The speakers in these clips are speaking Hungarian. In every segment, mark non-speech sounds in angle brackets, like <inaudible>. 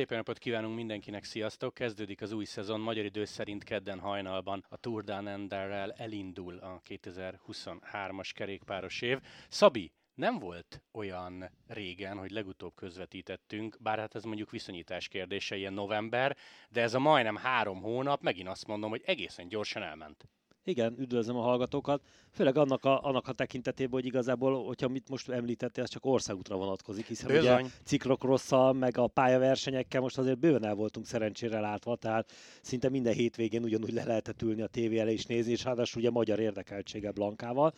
szép napot kívánunk mindenkinek, sziasztok! Kezdődik az új szezon, magyar idő szerint kedden hajnalban a Tour Down Enderrel elindul a 2023-as kerékpáros év. Szabi, nem volt olyan régen, hogy legutóbb közvetítettünk, bár hát ez mondjuk viszonyítás kérdése, ilyen november, de ez a majdnem három hónap, megint azt mondom, hogy egészen gyorsan elment. Igen, üdvözlöm a hallgatókat. Főleg annak a, annak a tekintetében, hogy igazából, hogyha mit most említettél, ez csak országútra vonatkozik, hiszen Bizony. ugye ciklokrosszal, meg a pályaversenyekkel most azért bőven el voltunk szerencsére látva, tehát szinte minden hétvégén ugyanúgy le lehetett ülni a tévé elé és nézni, és ráadásul ugye magyar érdekeltsége Blankával.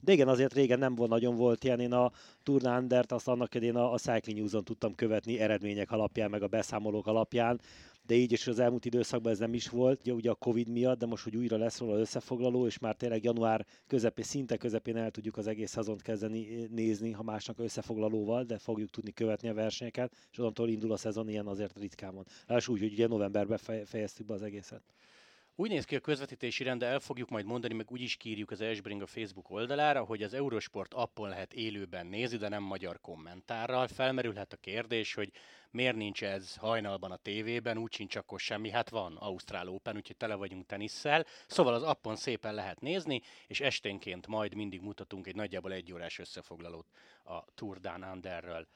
De igen, azért régen nem volt, nagyon volt ilyen, én a Turnandert azt annak idén a, a Cycling News-on tudtam követni eredmények alapján, meg a beszámolók alapján, de így is az elmúlt időszakban ez nem is volt, ugye, ugye a Covid miatt, de most, hogy újra lesz róla összefoglaló, és már tényleg január közepén, szinte közepén el tudjuk az egész szezont kezdeni nézni, ha másnak összefoglalóval, de fogjuk tudni követni a versenyeket, és onnantól indul a szezon, ilyen azért ritkán van. És úgy, hogy ugye novemberben fejeztük be az egészet. Úgy néz ki a közvetítési rend, de el fogjuk majd mondani, meg úgy is kírjuk az Esbring a Facebook oldalára, hogy az Eurosport appon lehet élőben nézni, de nem magyar kommentárral. Felmerülhet a kérdés, hogy miért nincs ez hajnalban a tévében, úgy sincs akkor semmi, hát van Ausztrál Open, úgyhogy tele vagyunk tenisszel. Szóval az appon szépen lehet nézni, és esténként majd mindig mutatunk egy nagyjából egy órás összefoglalót a Tour Down Underről.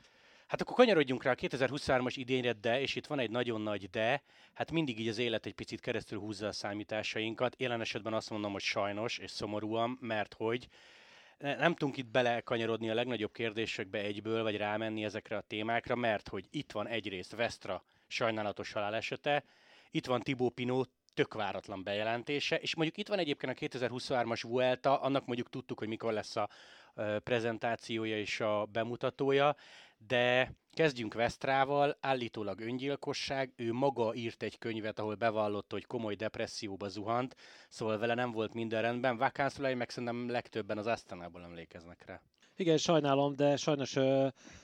Hát akkor kanyarodjunk rá a 2023-as idényre, de, és itt van egy nagyon nagy de, hát mindig így az élet egy picit keresztül húzza a számításainkat. Jelen esetben azt mondom, hogy sajnos és szomorúan, mert hogy nem tudunk itt belekanyarodni a legnagyobb kérdésekbe egyből, vagy rámenni ezekre a témákra, mert hogy itt van egyrészt Vestra sajnálatos halálesete, itt van Tibó Pinó tök váratlan bejelentése, és mondjuk itt van egyébként a 2023-as Vuelta, annak mondjuk tudtuk, hogy mikor lesz a prezentációja és a bemutatója, de kezdjünk Vesztrával, állítólag öngyilkosság, ő maga írt egy könyvet, ahol bevallotta, hogy komoly depresszióba zuhant, szóval vele nem volt minden rendben. Vakánszulai meg szerintem legtöbben az Asztanából emlékeznek rá. Igen, sajnálom, de sajnos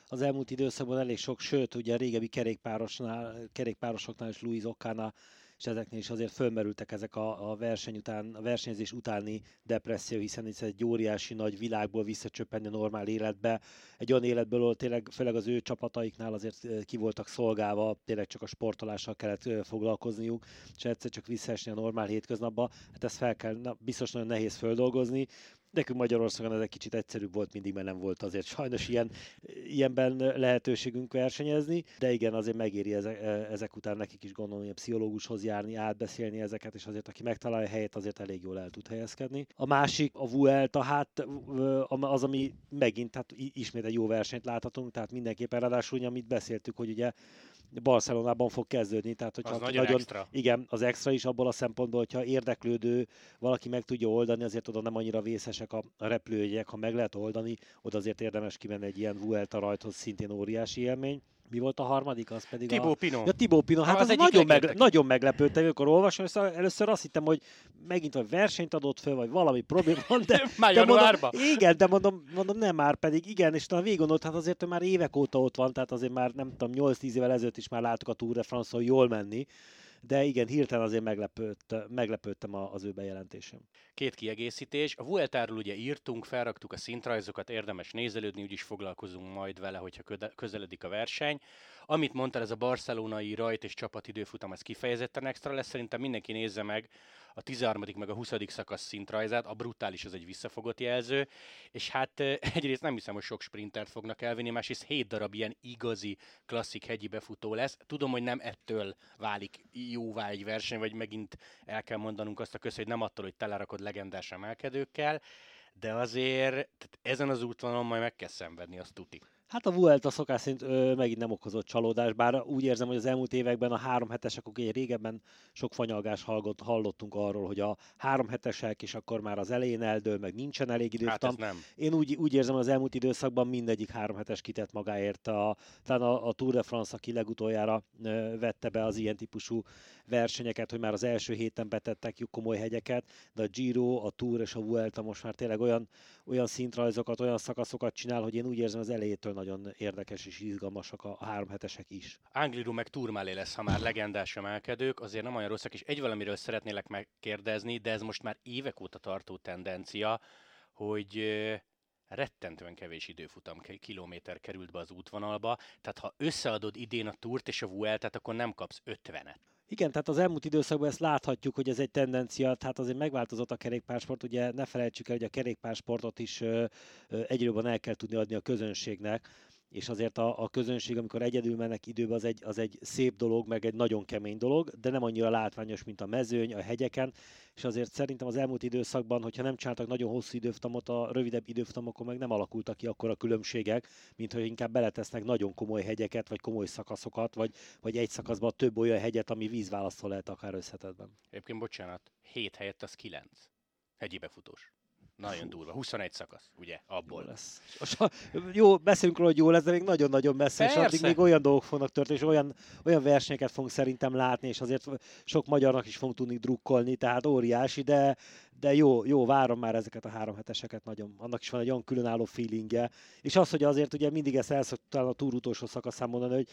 az elmúlt időszakban elég sok, sőt, ugye a régebbi kerékpárosnál, kerékpárosoknál és Louis Okánál és ezeknél is azért fölmerültek ezek a, a verseny után, a versenyzés utáni depresszió, hiszen ez egy óriási nagy világból visszacsöppenni a normál életbe, egy olyan életből, ahol tényleg, főleg az ő csapataiknál azért ki voltak szolgálva, tényleg csak a sportolással kellett foglalkozniuk, és egyszer csak visszaesni a normál hétköznapba, hát ezt fel kell, na, biztos nagyon nehéz földolgozni, Nekünk Magyarországon ez egy kicsit egyszerűbb volt mindig, mert nem volt azért sajnos ilyen, ilyenben lehetőségünk versenyezni, de igen, azért megéri ezek, ezek után nekik is gondolom, hogy pszichológushoz járni, átbeszélni ezeket, és azért aki megtalálja a helyet, azért elég jól el tud helyezkedni. A másik, a Vuelta, hát az, ami megint, hát ismét egy jó versenyt láthatunk, tehát mindenképpen ráadásul, amit beszéltük, hogy ugye Barcelonában fog kezdődni, tehát hogyha az nagyon, nagyon extra. igen, az extra is abból a szempontból, hogyha érdeklődő valaki meg tudja oldani, azért oda nem annyira vészesek a, a repülőjegyek, ha meg lehet oldani, oda azért érdemes kimenni egy ilyen Vuelta rajthoz, szintén óriási élmény. Mi volt a harmadik? Az pedig Tibó a... Pino. Ja, Tibó Pino. Hát az, az nagyon, meg, nagyon meglepődtem, amikor olvasom, és először azt hittem, hogy megint vagy versenyt adott föl, vagy valami probléma van, de, <laughs> már de mondom, igen, de mondom, mondom, nem már pedig, igen, és talán végig hát azért ő már évek óta ott van, tehát azért már nem tudom, 8-10 évvel ezelőtt is már láttuk a Tour de France-on jól menni, de igen, hirtelen azért meglepődt, meglepődtem az ő bejelentésem. Két kiegészítés. A Vueltáról ugye írtunk, felraktuk a szintrajzokat, érdemes nézelődni, úgyis foglalkozunk majd vele, hogyha közeledik a verseny. Amit mondtál, ez a barcelonai rajt és csapatidőfutam, ez kifejezetten extra lesz, szerintem mindenki nézze meg a 13. meg a 20. szakasz szintrajzát, a brutális az egy visszafogott jelző, és hát <laughs> egyrészt nem hiszem, hogy sok sprintert fognak elvinni, másrészt 7 darab ilyen igazi klasszik hegyi befutó lesz. Tudom, hogy nem ettől válik jóvá egy verseny, vagy megint el kell mondanunk azt a közt, hogy nem attól, hogy telerakod legendás emelkedőkkel, de azért tehát ezen az útvonalon majd meg kell szenvedni, azt tuti. Hát a Vuelta szokás szerint ö, megint nem okozott csalódást, bár úgy érzem, hogy az elmúlt években a három hetesek, ugye régebben sok fanyalgás hallott, hallottunk arról, hogy a három hetesek is akkor már az elején eldől, meg nincsen elég idő. Hát nem. Én úgy, úgy érzem, az elmúlt időszakban mindegyik három hetes kitett magáért. A, talán a, a Tour de France, aki legutoljára ö, vette be az ilyen típusú versenyeket, hogy már az első héten betettek komoly hegyeket, de a Giro, a Tour és a Vuelta most már tényleg olyan, olyan szintrajzokat, olyan szakaszokat csinál, hogy én úgy érzem az elejétől nagyon érdekes és izgalmasak a, a három hetesek is. Angliru meg Turmálé lesz, ha már legendás emelkedők, azért nem olyan rosszak, és egy valamiről szeretnélek megkérdezni, de ez most már évek óta tartó tendencia, hogy rettentően kevés időfutam kilométer került be az útvonalba, tehát ha összeadod idén a túrt és a Vueltát, akkor nem kapsz 50-et. Igen, tehát az elmúlt időszakban ezt láthatjuk, hogy ez egy tendencia, tehát azért megváltozott a kerékpársport, ugye ne felejtsük el, hogy a kerékpársportot is egyre jobban el kell tudni adni a közönségnek, és azért a, a közönség, amikor egyedül mennek időbe, az egy, az egy szép dolog, meg egy nagyon kemény dolog, de nem annyira látványos, mint a mezőny, a hegyeken, és azért szerintem az elmúlt időszakban, hogyha nem csináltak nagyon hosszú időfutamot, a rövidebb időfutamokon meg nem alakultak ki akkor a különbségek, mint hogy inkább beletesznek nagyon komoly hegyeket, vagy komoly szakaszokat, vagy, vagy egy szakaszban több olyan hegyet, ami vízválasztó lehet akár összetetben. Egyébként bocsánat, 7 helyett az 9. Hegyi befutós. Nagyon durva. 21 szakasz, ugye, abból. Jó, lesz. jó, beszélünk róla, hogy jó lesz, de még nagyon-nagyon messze, Persze. és addig még olyan dolgok fognak történni, és olyan, olyan versenyeket fogunk szerintem látni, és azért sok magyarnak is fogunk tudni drukkolni, tehát óriási, de, de jó, jó, várom már ezeket a három heteseket nagyon. Annak is van egy olyan különálló feelingje. És az, hogy azért ugye mindig ezt elszoktam a túr utolsó szakaszán mondani, hogy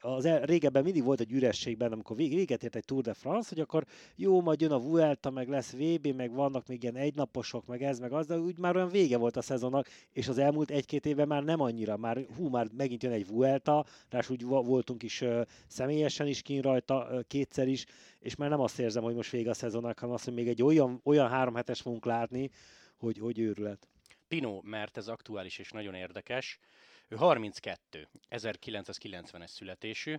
az el, régebben mindig volt egy ürességben, amikor véget ért egy Tour de France, hogy akkor jó, majd jön a Vuelta, meg lesz VB, meg vannak még ilyen egynaposok, meg ez, meg az, de úgy már olyan vége volt a szezonnak, és az elmúlt egy-két évben már nem annyira, már hú, már megint jön egy Vuelta, rás úgy voltunk is uh, személyesen is kín rajta, uh, kétszer is, és már nem azt érzem, hogy most vége a szezonnak, hanem azt, hogy még egy olyan, olyan három hetes fogunk látni, hogy, hogy őrület. Pino, mert ez aktuális és nagyon érdekes. Ő 32, 1990-es születésű,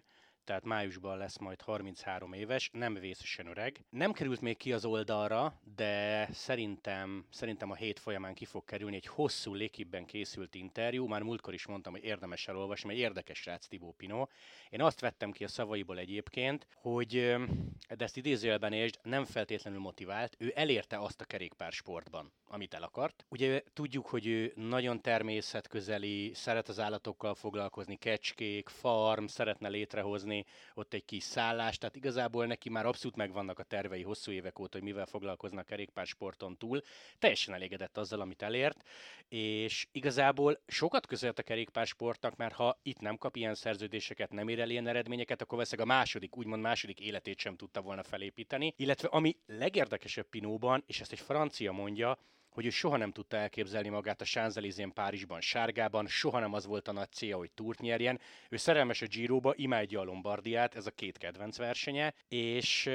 tehát májusban lesz majd 33 éves, nem vészesen öreg. Nem került még ki az oldalra, de szerintem, szerintem a hét folyamán ki fog kerülni egy hosszú lékibben készült interjú. Már múltkor is mondtam, hogy érdemes elolvasni, mert érdekes rác Tibó Pino. Én azt vettem ki a szavaiból egyébként, hogy, de ezt idézőjelben és nem feltétlenül motivált, ő elérte azt a kerékpár sportban, amit el akart. Ugye tudjuk, hogy ő nagyon természetközeli, szeret az állatokkal foglalkozni, kecskék, farm, szeretne létrehozni ott egy kis szállás, tehát igazából neki már abszolút megvannak a tervei hosszú évek óta, hogy mivel foglalkoznak kerékpársporton túl. Teljesen elégedett azzal, amit elért, és igazából sokat közölt a kerékpársportnak, mert ha itt nem kap ilyen szerződéseket, nem ér el ilyen eredményeket, akkor veszek a második, úgymond második életét sem tudta volna felépíteni. Illetve ami legérdekesebb Pinóban, és ezt egy francia mondja, hogy ő soha nem tudta elképzelni magát a Sánzelizén Párizsban sárgában, soha nem az volt a nagy célja, hogy túrt nyerjen. Ő szerelmes a Giroba, imádja a Lombardiát, ez a két kedvenc versenye, és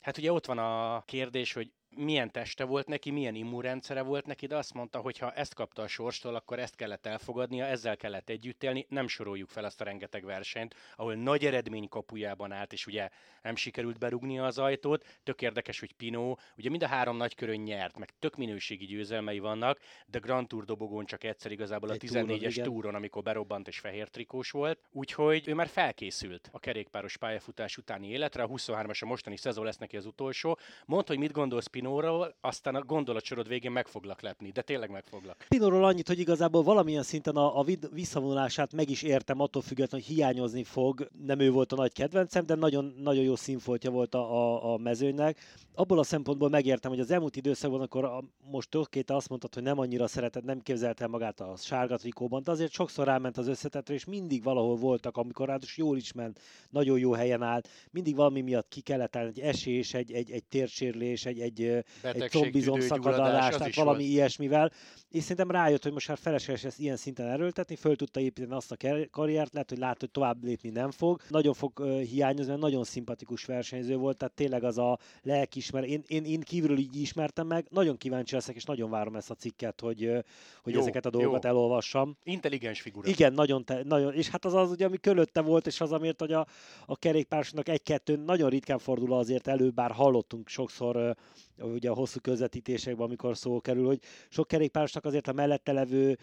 hát ugye ott van a kérdés, hogy milyen teste volt neki, milyen immunrendszere volt neki, de azt mondta, hogy ha ezt kapta a sorstól, akkor ezt kellett elfogadnia, ezzel kellett együtt élni, nem soroljuk fel azt a rengeteg versenyt, ahol nagy eredmény kapujában állt, és ugye nem sikerült berugnia az ajtót. Tök érdekes, hogy Pino, ugye mind a három nagy körön nyert, meg tök minőségi győzelmei vannak, de Grand Tour dobogón csak egyszer igazából a 14-es túron, túron, amikor berobbant és fehér trikós volt. Úgyhogy ő már felkészült a kerékpáros pályafutás utáni életre, a 23-as a mostani szezon lesz neki az utolsó. Mondd, hogy mit gondolsz Pinóról, aztán a gondolatsorod végén meg foglak lepni, de tényleg meg foglak. Pinóról annyit, hogy igazából valamilyen szinten a, a visszavonulását meg is értem, attól függetlenül, hogy hiányozni fog. Nem ő volt a nagy kedvencem, de nagyon, nagyon jó színfoltja volt a, a, a mezőnynek. Abból a szempontból megértem, hogy az elmúlt időszakban, akkor a, most tökéte azt mondtad, hogy nem annyira szeretett, nem képzelte magát a sárga trikóban, de azért sokszor ráment az összetetre, és mindig valahol voltak, amikor ráadásul jól is ment, nagyon jó helyen állt, mindig valami miatt ki kellett állni, egy esés, egy, egy, egy térsérlés, egy, egy, egy combizom szakadalás, tehát valami volt. ilyesmivel, és szerintem rájött, hogy most már felesleges ezt ilyen szinten erőltetni, föl tudta építeni azt a karriert, lehet, hogy lát, hogy tovább lépni nem fog. Nagyon fog uh, hiányozni, mert nagyon szimpatikus versenyző volt, tehát tényleg az a lelkismer. Én, én, én kívülről így ismertem meg, nagyon kíváncsi leszek, és nagyon várom ezt a cikket, hogy, hogy jó, ezeket a dolgokat jó. elolvassam. Intelligens figura. Igen, nagyon, te, nagyon, és hát az az, ugye, ami körülötte volt, és az, amiért, hogy a, a kerékpársnak egy-kettő nagyon ritkán fordul azért elő, bár hallottunk sokszor ugye a hosszú közvetítésekben, amikor szó kerül, hogy sok kerékpárosnak azért a mellette levő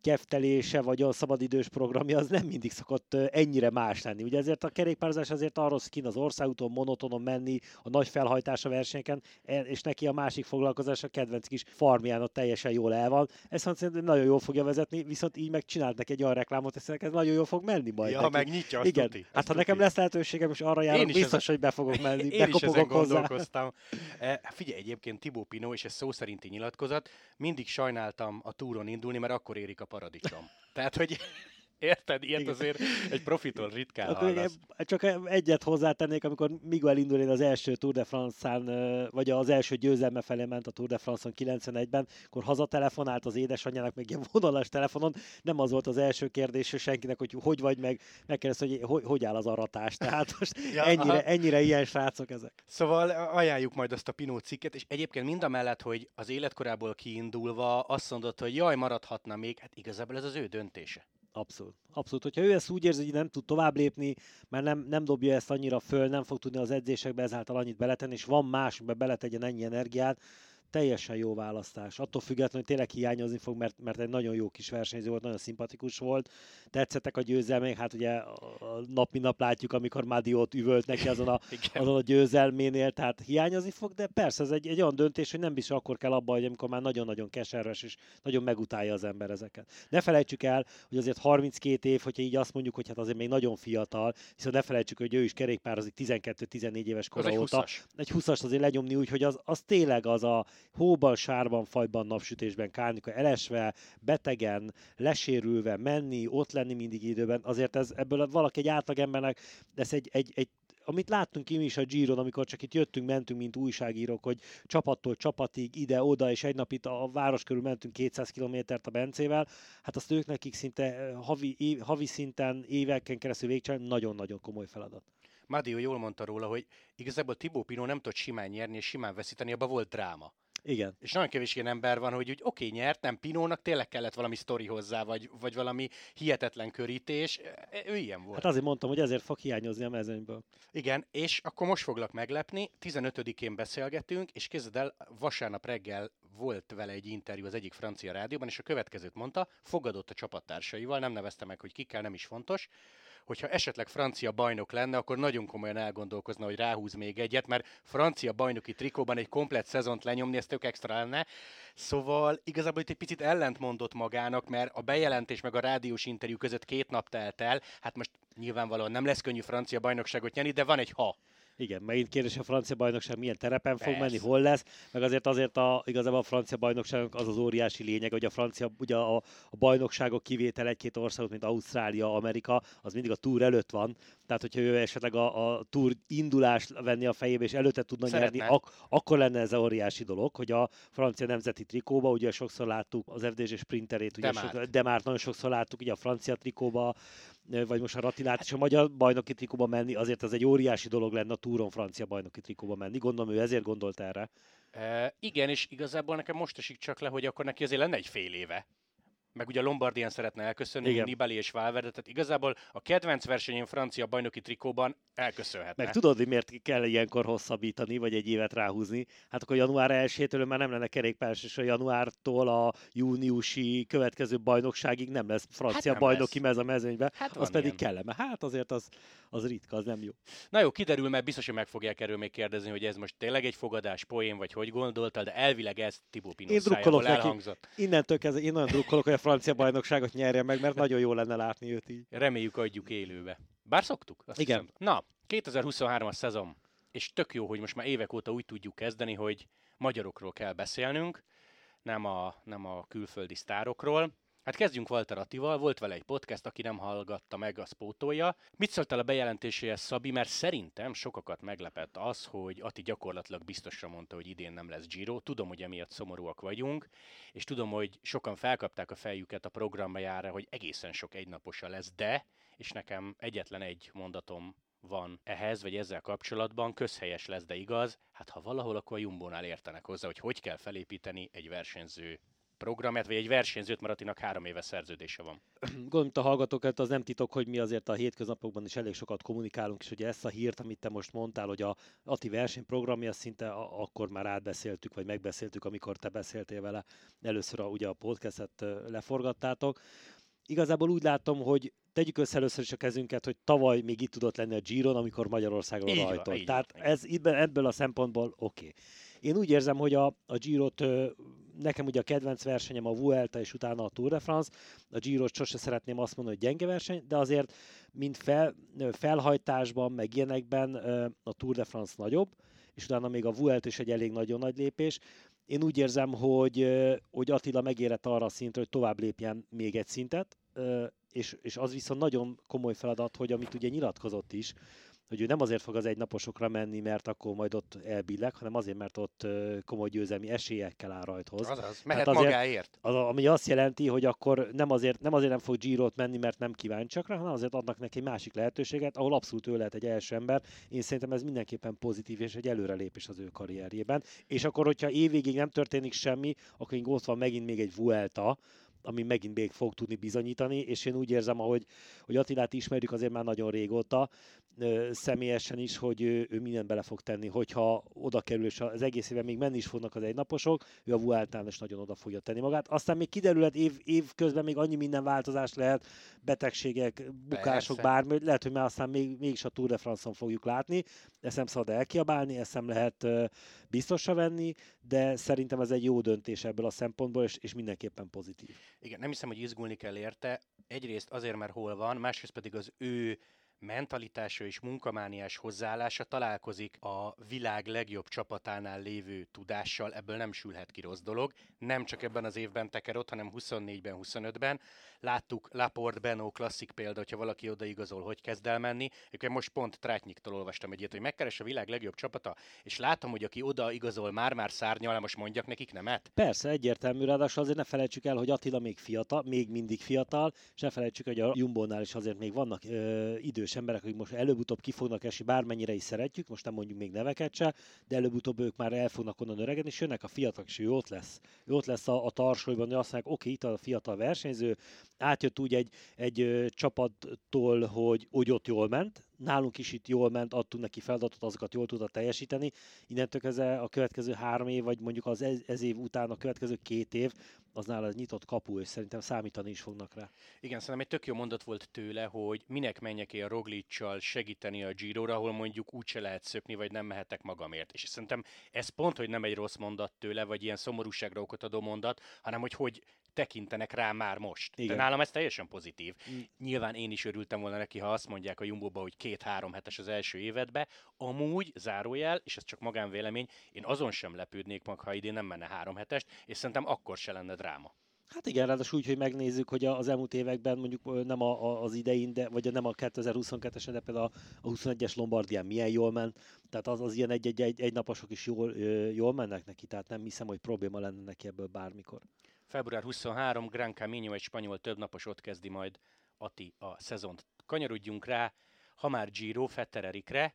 keftelése vagy a szabadidős programja az nem mindig szokott ennyire más lenni. Ugye ezért a kerékpározás azért arról szkin az országúton monotonon menni, a nagy felhajtása versenyeken, e, és neki a másik foglalkozás a kedvenc kis farmján ott teljesen jól el van. Ezt szerintem nagyon jól fogja vezetni, viszont így meg csinált neki egy olyan reklámot, hogy ez nagyon jól fog menni majd. Ja, neki. nyitja, azt Igen. Tuti, hát ha tuti. nekem lesz lehetőségem, és arra járok, biztos, ezen... hogy be fogok menni. <laughs> Én is ezen gondolkoztam. E, figyelj, egyébként Tibó Pino, és ez szó szerinti nyilatkozat, mindig sajnáltam a túron indulni, mert akkor érik a paradicsom. Tehát, hogy Érted? Ilyet Igen. azért egy profitól ritkán hallasz. Csak egyet hozzátennék, amikor Miguel Indurain az első Tour de France-án, vagy az első győzelme felé ment a Tour de France-on 91-ben, akkor hazatelefonált az édesanyjának meg ilyen vonalas telefonon, nem az volt az első kérdés senkinek, hogy hogy vagy meg, megkérdezte, hogy hogy, hogy áll az aratás. Tehát most <laughs> ja, ennyire, ennyire ilyen srácok ezek. Szóval ajánljuk majd azt a Pinó cikket, és egyébként mind a mellett, hogy az életkorából kiindulva azt mondott, hogy jaj, maradhatna még, hát igazából ez az ő döntése. Abszolút. Abszolút. Hogyha ő ezt úgy érzi, hogy nem tud tovább lépni, mert nem, nem dobja ezt annyira föl, nem fog tudni az edzésekbe ezáltal annyit beletenni, és van más, amiben beletegyen ennyi energiát, teljesen jó választás. Attól függetlenül, hogy tényleg hiányozni fog, mert, mert egy nagyon jó kis versenyző volt, nagyon szimpatikus volt. Tetszettek a győzelmek, hát ugye a nap mint nap látjuk, amikor Madiot üvölt neki azon a, <laughs> azon a győzelménél, tehát hiányozni fog, de persze ez egy, egy olyan döntés, hogy nem biztos akkor kell abba, hogy amikor már nagyon-nagyon keserves és nagyon megutálja az ember ezeket. Ne felejtsük el, hogy azért 32 év, hogyha így azt mondjuk, hogy hát azért még nagyon fiatal, hiszen ne felejtsük, hogy ő is kerékpározik 12-14 éves kora óta. Egy 20-as azért lenyomni úgy, hogy az, az tényleg az a hóban, sárban, fajban, napsütésben, kárnika elesve, betegen, lesérülve, menni, ott lenni mindig időben, azért ez, ebből valaki egy átlagembernek, ez egy, egy, egy amit láttunk ki is a Giron, amikor csak itt jöttünk, mentünk, mint újságírók, hogy csapattól csapatig, ide-oda, és egy nap itt a város körül mentünk 200 kilométert a Bencével, hát azt ők nekik szinte havi, év, havi szinten, éveken keresztül végcsinálni, nagyon-nagyon komoly feladat. Mádió jól mondta róla, hogy igazából Tibó Pino nem tudott simán nyerni és simán veszíteni, abban volt dráma. Igen. És nagyon kevés ilyen ember van, hogy úgy oké, okay, nyert, nem Pinónak tényleg kellett valami sztori hozzá, vagy, vagy valami hihetetlen körítés. Ő ilyen volt. Hát azért mondtam, hogy ezért fog hiányozni a mezőnyből. Igen, és akkor most foglak meglepni. 15-én beszélgetünk, és kezded el, vasárnap reggel volt vele egy interjú az egyik francia rádióban, és a következőt mondta, fogadott a csapattársaival, nem nevezte meg, hogy kikkel, nem is fontos, hogyha esetleg francia bajnok lenne, akkor nagyon komolyan elgondolkozna, hogy ráhúz még egyet, mert francia bajnoki trikóban egy komplet szezont lenyomni, ez tök extra lenne. Szóval igazából itt egy picit ellentmondott magának, mert a bejelentés meg a rádiós interjú között két nap telt el, hát most nyilvánvalóan nem lesz könnyű francia bajnokságot nyerni, de van egy ha. Igen, megint kérdés, a francia bajnokság milyen terepen Persze. fog menni, hol lesz, meg azért azért a, igazából a francia bajnokságnak az az óriási lényeg, hogy a francia, ugye a, a bajnokságok kivétel egy-két országot, mint Ausztrália, Amerika, az mindig a túr előtt van, tehát hogyha ő esetleg a, a túr indulást venni a fejébe, és előtte tudna Szeretne. nyerni, ak- akkor lenne ez a óriási dolog, hogy a francia nemzeti trikóba, ugye sokszor láttuk az FDZ sprinterét, ugye de, sok, de már nagyon sokszor láttuk, ugye a francia trikóba, vagy most a Ratilát és a magyar bajnoki trikóba menni, azért ez egy óriási dolog lenne a túron francia bajnoki trikóba menni. Gondolom ő ezért gondolt erre. E, igen, és igazából nekem most esik csak le, hogy akkor neki azért lenne egy fél éve meg ugye Lombardián szeretne elköszönni, Igen. Nibali és Valverde, tehát igazából a kedvenc versenyén francia bajnoki trikóban elköszönhetne. Meg tudod, hogy miért kell ilyenkor hosszabbítani, vagy egy évet ráhúzni? Hát akkor január 1-től már nem lenne kerékpáros, és a januártól a júniusi következő bajnokságig nem lesz francia hát nem bajnoki lesz. mez a mezőnybe, hát az pedig ilyen. kellene. Hát azért az, az ritka, az nem jó. Na jó, kiderül, mert biztos, hogy meg fogják erről még kérdezni, hogy ez most tényleg egy fogadás, poén, vagy hogy gondoltál, de elvileg ez Tibó Pinot én elhangzott. Innentől kezdve én nagyon drukkolok, hogy a francia bajnokságot nyerje meg, mert nagyon jó lenne látni őt így. Reméljük adjuk élőbe. Bár szoktuk? Azt Igen. Hiszem. Na, 2023-as szezon, és tök jó, hogy most már évek óta úgy tudjuk kezdeni, hogy magyarokról kell beszélnünk, nem a, nem a külföldi sztárokról. Hát kezdjünk Walter Attival, volt vele egy podcast, aki nem hallgatta meg, a spótolja. Mit szóltál a bejelentéséhez, Szabi? Mert szerintem sokakat meglepett az, hogy Ati gyakorlatilag biztosra mondta, hogy idén nem lesz Giro. Tudom, hogy emiatt szomorúak vagyunk, és tudom, hogy sokan felkapták a fejüket a programjára, hogy egészen sok egynaposa lesz, de, és nekem egyetlen egy mondatom van ehhez, vagy ezzel kapcsolatban, közhelyes lesz, de igaz, hát ha valahol, akkor a Jumbónál értenek hozzá, hogy hogy kell felépíteni egy versenyző programját, vagy egy versenyzőt, mert Attinak három éves szerződése van. Gondolom, a hallgatókat az nem titok, hogy mi azért a hétköznapokban is elég sokat kommunikálunk, és ugye ezt a hírt, amit te most mondtál, hogy a Ati versenyprogramja szinte akkor már átbeszéltük, vagy megbeszéltük, amikor te beszéltél vele először a, ugye a podcastet leforgattátok. Igazából úgy látom, hogy tegyük össze először is a kezünket, hogy tavaly még itt tudott lenni a Giron, amikor Magyarországon rajtolt. Tehát ez ebből a szempontból oké. Okay. Én úgy érzem, hogy a, a Girot nekem ugye a kedvenc versenyem a Vuelta és utána a Tour de France. A giro sose szeretném azt mondani, hogy gyenge verseny, de azért mint fel, felhajtásban, meg ilyenekben a Tour de France nagyobb, és utána még a Vuelta is egy elég nagyon nagy lépés. Én úgy érzem, hogy, hogy Attila megérett arra a szintre, hogy tovább lépjen még egy szintet, és, és az viszont nagyon komoly feladat, hogy amit ugye nyilatkozott is, hogy ő nem azért fog az egynaposokra menni, mert akkor majd ott elbilleg, hanem azért, mert ott komoly győzelmi esélyekkel áll rajthoz. Azaz, mehet hát azért, magáért. Az, ami azt jelenti, hogy akkor nem azért, nem azért nem fog Girot menni, mert nem kíváncsiak rá, hanem azért adnak neki egy másik lehetőséget, ahol abszolút ő lehet egy első ember. Én szerintem ez mindenképpen pozitív és egy előrelépés az ő karrierjében. És akkor, hogyha évvégig nem történik semmi, akkor ott van megint még egy Vuelta, ami megint még fog tudni bizonyítani, és én úgy érzem, ahogy hogy Attilát ismerjük azért már nagyon régóta, személyesen is, hogy ő, ő mindent bele fog tenni, hogyha oda kerül, és az egész évben még menni is fognak az egynaposok, ő a Vueltán is nagyon oda fogja tenni magát. Aztán még kiderülhet év, év közben még annyi minden változás lehet, betegségek, bukások, Persze. bármi, lehet, hogy már aztán még, mégis a Tour de France-on fogjuk látni, ezt nem szabad elkiabálni, ezt nem lehet biztosra venni, de szerintem ez egy jó döntés ebből a szempontból, és, és mindenképpen pozitív. Igen, nem hiszem, hogy izgulni kell érte. Egyrészt azért, mert hol van, másrészt pedig az ő mentalitása és munkamániás hozzáállása találkozik a világ legjobb csapatánál lévő tudással, ebből nem sülhet ki rossz dolog. Nem csak ebben az évben teker ott, hanem 24-ben, 25-ben. Láttuk Laport, Benó klasszik példa, hogyha valaki odaigazol, hogy kezd el menni. Én most pont Trátnyiktól olvastam egyet, hogy megkeres a világ legjobb csapata, és látom, hogy aki oda igazol, már-már szárnyal, most mondjak nekik nemet. Persze, egyértelmű, ráadásul azért ne felejtsük el, hogy Attila még fiatal, még mindig fiatal, és ne felejtsük, hogy a Jumbónál is azért még vannak ö, idős emberek, akik most előbb-utóbb ki fognak esni, bármennyire is szeretjük, most nem mondjuk még neveket se, de előbb-utóbb ők már el fognak onnan öregedni, és jönnek a fiatalok, és ő ott lesz. Ő ott lesz a, a tarsolyban, hogy azt mondják, oké, itt a fiatal versenyző, átjött úgy egy, egy csapattól, hogy úgy ott jól ment, nálunk is itt jól ment, adtunk neki feladatot, azokat jól tudta teljesíteni. Innentől kezdve a következő három év, vagy mondjuk az ez, ez év után a következő két év, az nála ez nyitott kapu, és szerintem számítani is fognak rá. Igen, szerintem egy tök jó mondat volt tőle, hogy minek menjek én Roglicsal segíteni a giro ahol mondjuk úgyse lehet szökni, vagy nem mehetek magamért. És szerintem ez pont, hogy nem egy rossz mondat tőle, vagy ilyen szomorúságra okot adó mondat, hanem hogy hogy tekintenek rá már most. Igen. De nálam ez teljesen pozitív. Mm. Nyilván én is örültem volna neki, ha azt mondják a Jumbo-ba, hogy két-három hetes az első évedbe. Amúgy, zárójel, és ez csak magánvélemény, én azon sem lepődnék meg, ha idén nem menne három hetest, és szerintem akkor se lenne dráma. Hát igen, ráadásul úgy, hogy megnézzük, hogy az elmúlt években mondjuk nem a, a, az idején, de, vagy nem a 2022-esen, de például a 21-es Lombardián milyen jól ment, tehát az, az ilyen egy-egy egy, egy naposok is jól, jól mennek neki, tehát nem hiszem, hogy probléma lenne neki ebből bármikor. Február 23, Gran Camino egy spanyol többnapos ott kezdi majd Ati a szezont. Kanyarodjunk rá, ha már Giro, Fetter Erikre.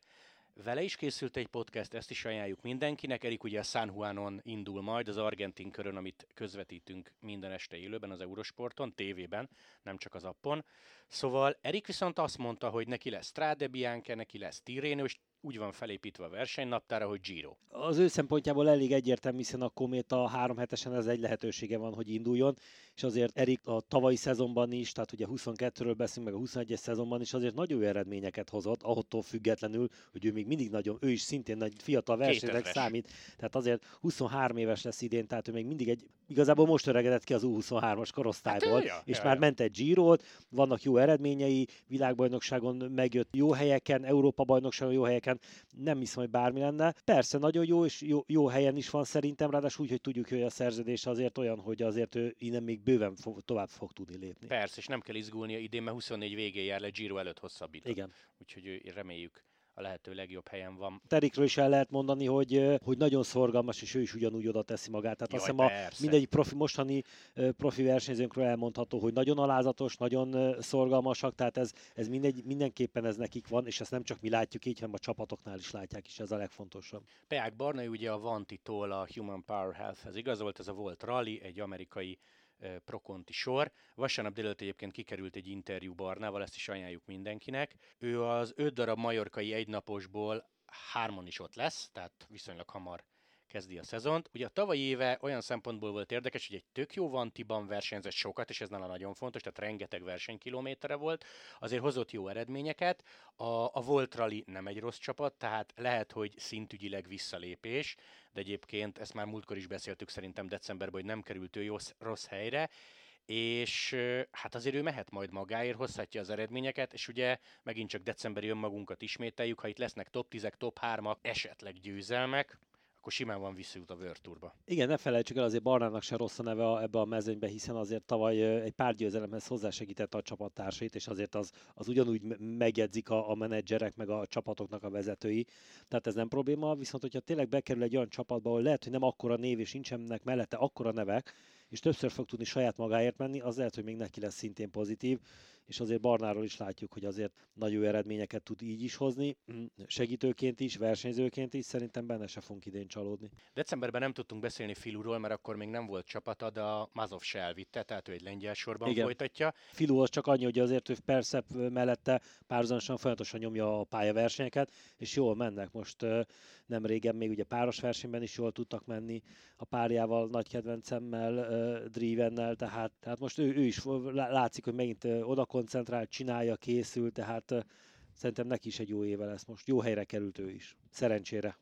Vele is készült egy podcast, ezt is ajánljuk mindenkinek. Erik ugye a San Juanon indul majd, az argentin körön, amit közvetítünk minden este élőben az Eurosporton, tévében, nem csak az appon. Szóval Erik viszont azt mondta, hogy neki lesz Strade Bianca, neki lesz Tirreno, és úgy van felépítve a versenynaptára, hogy Giro. Az ő szempontjából elég egyértelmű, hiszen a Kométa három hetesen ez egy lehetősége van, hogy induljon, és azért Erik a tavalyi szezonban is, tehát ugye 22-ről beszélünk, meg a 21-es szezonban is azért nagyon jó eredményeket hozott, ahottól függetlenül, hogy ő még mindig nagyon, ő is szintén nagy fiatal versenynek számít, tehát azért 23 éves lesz idén, tehát ő még mindig egy, igazából most öregedett ki az U23-as korosztályból, hát, ja, és ja, már ja. ment egy giro vannak jó eredményei, világbajnokságon megjött jó helyeken, Európa bajnokságon jó helyeken, nem hiszem, hogy bármi lenne. Persze nagyon jó, és jó, jó helyen is van szerintem, ráadásul úgy, hogy tudjuk, hogy a szerződés azért olyan, hogy azért ő innen még bőven fog, tovább fog tudni lépni. Persze, és nem kell izgulnia idén, mert 24 végén jár le Giro előtt hosszabbított. Igen. Úgyhogy reméljük a lehető legjobb helyen van. Terikről is el lehet mondani, hogy, hogy nagyon szorgalmas, és ő is ugyanúgy oda teszi magát. Tehát Jaj, azt hiszem a mindegyik profi, mostani profi versenyzőnkről elmondható, hogy nagyon alázatos, nagyon szorgalmasak, tehát ez, ez mindegy, mindenképpen ez nekik van, és ezt nem csak mi látjuk így, hanem a csapatoknál is látják, és ez a legfontosabb. Peák Barnai ugye a Vantitól a Human Power Health-hez igazolt, ez a volt rally, egy amerikai prokonti sor. Vasárnap délelőtt egyébként kikerült egy interjú Barnával, ezt is ajánljuk mindenkinek. Ő az öt darab majorkai egynaposból hárman is ott lesz, tehát viszonylag hamar kezdi a szezont. Ugye a tavalyi éve olyan szempontból volt érdekes, hogy egy tök jó Vantiban versenyzett sokat, és ez nála nagyon fontos, tehát rengeteg versenykilométerre volt, azért hozott jó eredményeket. A, a Volt Rally nem egy rossz csapat, tehát lehet, hogy szintügyileg visszalépés, de egyébként ezt már múltkor is beszéltük szerintem decemberben, hogy nem került ő jó, rossz helyre, és hát azért ő mehet majd magáért, hozhatja az eredményeket, és ugye megint csak decemberi önmagunkat ismételjük, ha itt lesznek top 10 top 3-ak, esetleg győzelmek, akkor simán van visszajut a World Tourba. Igen, ne felejtsük el, azért Barnának se rossz a neve ebbe a mezőnybe, hiszen azért tavaly egy pár győzelemhez hozzásegítette a csapattársait, és azért az, az ugyanúgy megjegyzik a, a menedzserek, meg a csapatoknak a vezetői. Tehát ez nem probléma, viszont hogyha tényleg bekerül egy olyan csapatba, ahol lehet, hogy nem akkora név, és nincsenek mellette akkora nevek, és többször fog tudni saját magáért menni, az lehet, hogy még neki lesz szintén pozitív és azért Barnáról is látjuk, hogy azért nagy jó eredményeket tud így is hozni, mm, segítőként is, versenyzőként is, szerintem benne se fogunk idén csalódni. Decemberben nem tudtunk beszélni Filuról, mert akkor még nem volt csapata, de a Mazov se elvitte, tehát ő egy lengyel sorban Igen. folytatja. Filu az csak annyi, hogy azért ő persze mellette párhuzamosan folyamatosan nyomja a pályaversenyeket, és jól mennek. Most nem régen még ugye páros versenyben is jól tudtak menni a párjával, nagy kedvencemmel, Drivennel, tehát, tehát most ő, ő is látszik, hogy megint oda koncentrál, csinálja, készül, tehát szerintem neki is egy jó éve lesz most. Jó helyre került ő is. Szerencsére.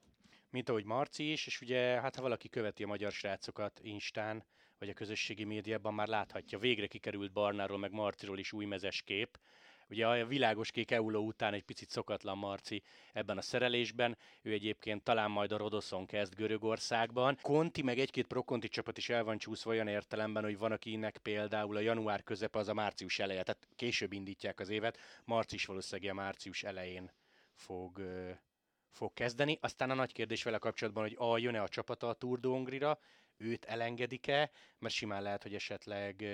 Mint ahogy Marci is, és ugye hát ha valaki követi a magyar srácokat Instán, vagy a közösségi médiában már láthatja, végre kikerült Barnáról, meg Marciról is új mezes kép, Ugye a világos kék Euló után egy picit szokatlan Marci ebben a szerelésben, ő egyébként talán majd a Rodoszon kezd Görögországban. Conti meg egy-két prokonti csapat is el van csúszva olyan értelemben, hogy van akinek például a január közepe az a március eleje, tehát később indítják az évet, Marci is valószínűleg a március elején fog, fog kezdeni. Aztán a nagy kérdés vele kapcsolatban, hogy a jön-e a csapata a Tour de Hongrira, őt elengedik-e, mert simán lehet, hogy esetleg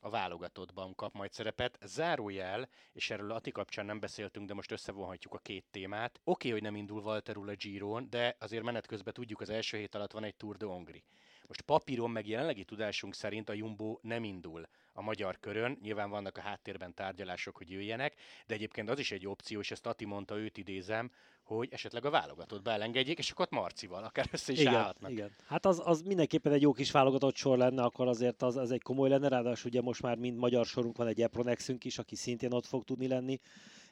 a válogatottban kap majd szerepet. Zárójel, és erről Ati kapcsán nem beszéltünk, de most összevonhatjuk a két témát. Oké, okay, hogy nem indul Walterul a Giron, de azért menet közben tudjuk, az első hét alatt van egy Tour de Hongri. Most papíron meg jelenlegi tudásunk szerint a Jumbo nem indul a magyar körön. Nyilván vannak a háttérben tárgyalások, hogy jöjjenek, de egyébként az is egy opció, és ezt Ati mondta, őt idézem, hogy esetleg a válogatott beelengedjék, és akkor ott Marcival akár össze is igen, állhatnak. Igen. Hát az, az mindenképpen egy jó kis válogatott sor lenne, akkor azért az, az egy komoly lenne, ráadásul ugye most már mind magyar sorunk van, egy Epronexünk is, aki szintén ott fog tudni lenni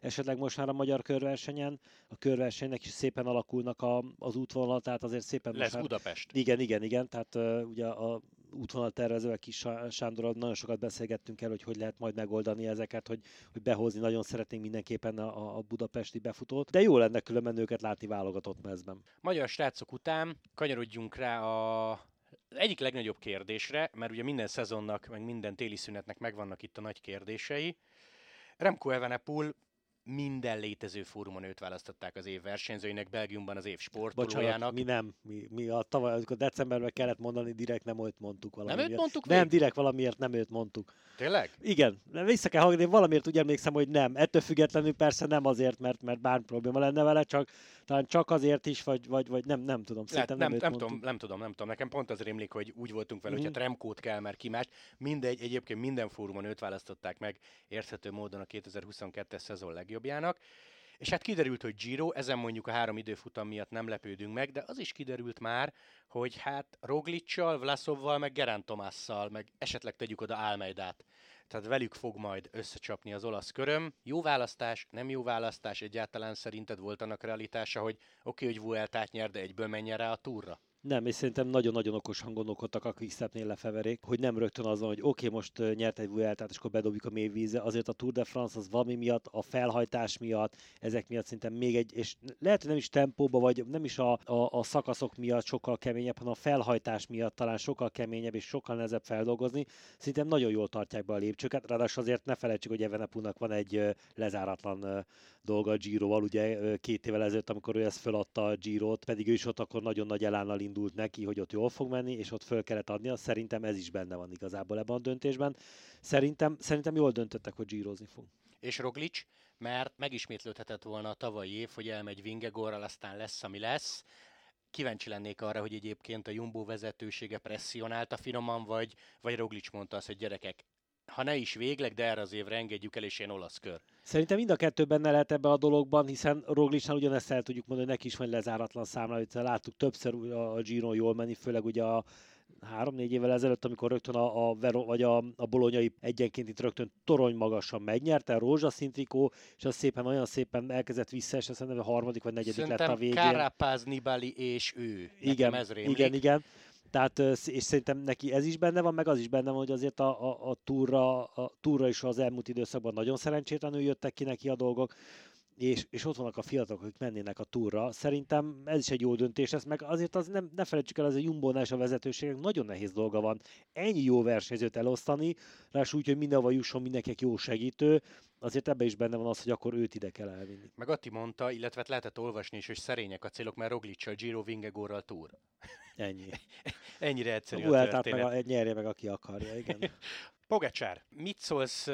esetleg most már a magyar körversenyen. A körversenynek is szépen alakulnak a, az útvonal, tehát azért szépen Lesz már... Budapest. Igen, igen, igen, tehát uh, ugye a útvonal tervezővel Kis Sándorral nagyon sokat beszélgettünk el, hogy hogy lehet majd megoldani ezeket, hogy, hogy behozni. Nagyon szeretnénk mindenképpen a, a budapesti befutót, de jó lenne különben őket látni válogatott mezben. Magyar srácok után kanyarodjunk rá a egyik legnagyobb kérdésre, mert ugye minden szezonnak, meg minden téli szünetnek megvannak itt a nagy kérdései. Remco Evenepul minden létező fórumon őt választották az év versenyzőinek, Belgiumban az év sportolójának. Bocsánat, mi nem. Mi, mi a tavaly, amikor decemberben kellett mondani, direkt nem őt mondtuk valamiért. Nem őt mondtuk Nem, még? direkt valamiért nem őt mondtuk. Tényleg? Igen, vissza kell hallgatni, valamiért úgy emlékszem, hogy nem. Ettől függetlenül persze nem azért, mert, mert bármi probléma lenne vele, csak talán csak azért is, vagy, vagy, vagy nem, nem tudom. Lehet, nem, nem, nem, tudom, nem tudom, nem tudom. Nekem pont az rémlik, hogy úgy voltunk vele, mm. hogyha Tremkót kell, mert ki más. Mindegy, egyébként minden fórumon őt választották meg érthető módon a 2022-es szezon legjobbjának. És hát kiderült, hogy Giro, ezen mondjuk a három időfutam miatt nem lepődünk meg, de az is kiderült már, hogy hát Roglicsal, Vlasovval, meg Gerán Tomásszal, meg esetleg tegyük oda Álmeidát. Tehát velük fog majd összecsapni az olasz köröm. Jó választás, nem jó választás, egyáltalán szerinted volt annak realitása, hogy oké, okay, hogy Vueltát nyer, de egyből menjen rá a túra? Nem, és szerintem nagyon-nagyon okosan gondolkodtak a Quickstepnél lefeverék, hogy nem rögtön az van, hogy oké, okay, most nyert egy Vueltát, és akkor bedobjuk a mély vízre. Azért a Tour de France az valami miatt, a felhajtás miatt, ezek miatt szerintem még egy, és lehet, hogy nem is tempóba, vagy nem is a, a, a szakaszok miatt sokkal keményebb, hanem a felhajtás miatt talán sokkal keményebb és sokkal nehezebb feldolgozni. Szerintem nagyon jól tartják be a lépcsőket, ráadásul azért ne felejtsük, hogy Evenepunak van egy lezáratlan dolga a Giroval, ugye két évvel ezelőtt, amikor ő ezt feladta a Girot, pedig ő is ott akkor nagyon nagy elánnal indult neki, hogy ott jól fog menni, és ott föl kellett adnia. Szerintem ez is benne van igazából ebben a döntésben. Szerintem, szerintem jól döntöttek, hogy Girozni fog. És Roglic, mert megismétlődhetett volna a tavalyi év, hogy elmegy Vingegorral, aztán lesz, ami lesz. Kíváncsi lennék arra, hogy egyébként a Jumbo vezetősége presszionálta finoman, vagy, vagy Roglic mondta azt, hogy gyerekek, ha ne is végleg, de erre az évre engedjük el, és én olasz kör. Szerintem mind a kettő benne lehet ebbe a dologban, hiszen Roglicnál ugyanezt el tudjuk mondani, neki is van lezáratlan számla, hogy láttuk többször a Giro jól menni, főleg ugye a három-négy évvel ezelőtt, amikor rögtön a, a, Vero, vagy a, a bolonyai egyenként itt rögtön torony magasan megnyerte, a rózsaszín trikó, és az szépen olyan szépen elkezdett visszaesni, szerintem a harmadik vagy negyedik Szerintem lett a végén. Carapaz, Nibali és ő. Igen, igen, igen. Tehát, és szerintem neki ez is benne van, meg az is benne van, hogy azért a, a, a, túra, a túra is az elmúlt időszakban nagyon szerencsétlenül jöttek ki neki a dolgok. És, és ott vannak a fiatalok, akik mennének a túra. Szerintem ez is egy jó döntés lesz, meg azért az nem, ne felejtsük el, az a jumbo és a vezetőségnek nagyon nehéz dolga van ennyi jó versenyzőt elosztani, rás úgy, hogy mindenhova jusson mindenkinek jó segítő, azért ebbe is benne van az, hogy akkor őt ide kell elvinni. Meg Atti mondta, illetve hát lehetett olvasni is, hogy szerények a célok, mert Roglic-sal Giro Vingegorral túr. Ennyi. <laughs> Ennyire egyszerű a, a meg a, nyerje meg, aki akarja, igen. <laughs> Pogacsár, mit szólsz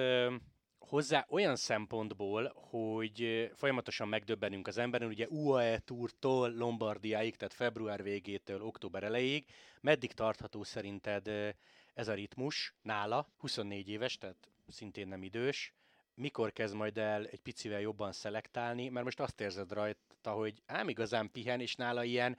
hozzá olyan szempontból, hogy folyamatosan megdöbbenünk az emberen, ugye UAE túrtól Lombardiáig, tehát február végétől október elejéig, meddig tartható szerinted ez a ritmus nála, 24 éves, tehát szintén nem idős, mikor kezd majd el egy picivel jobban szelektálni, mert most azt érzed rajta, hogy ám igazán pihen, és nála ilyen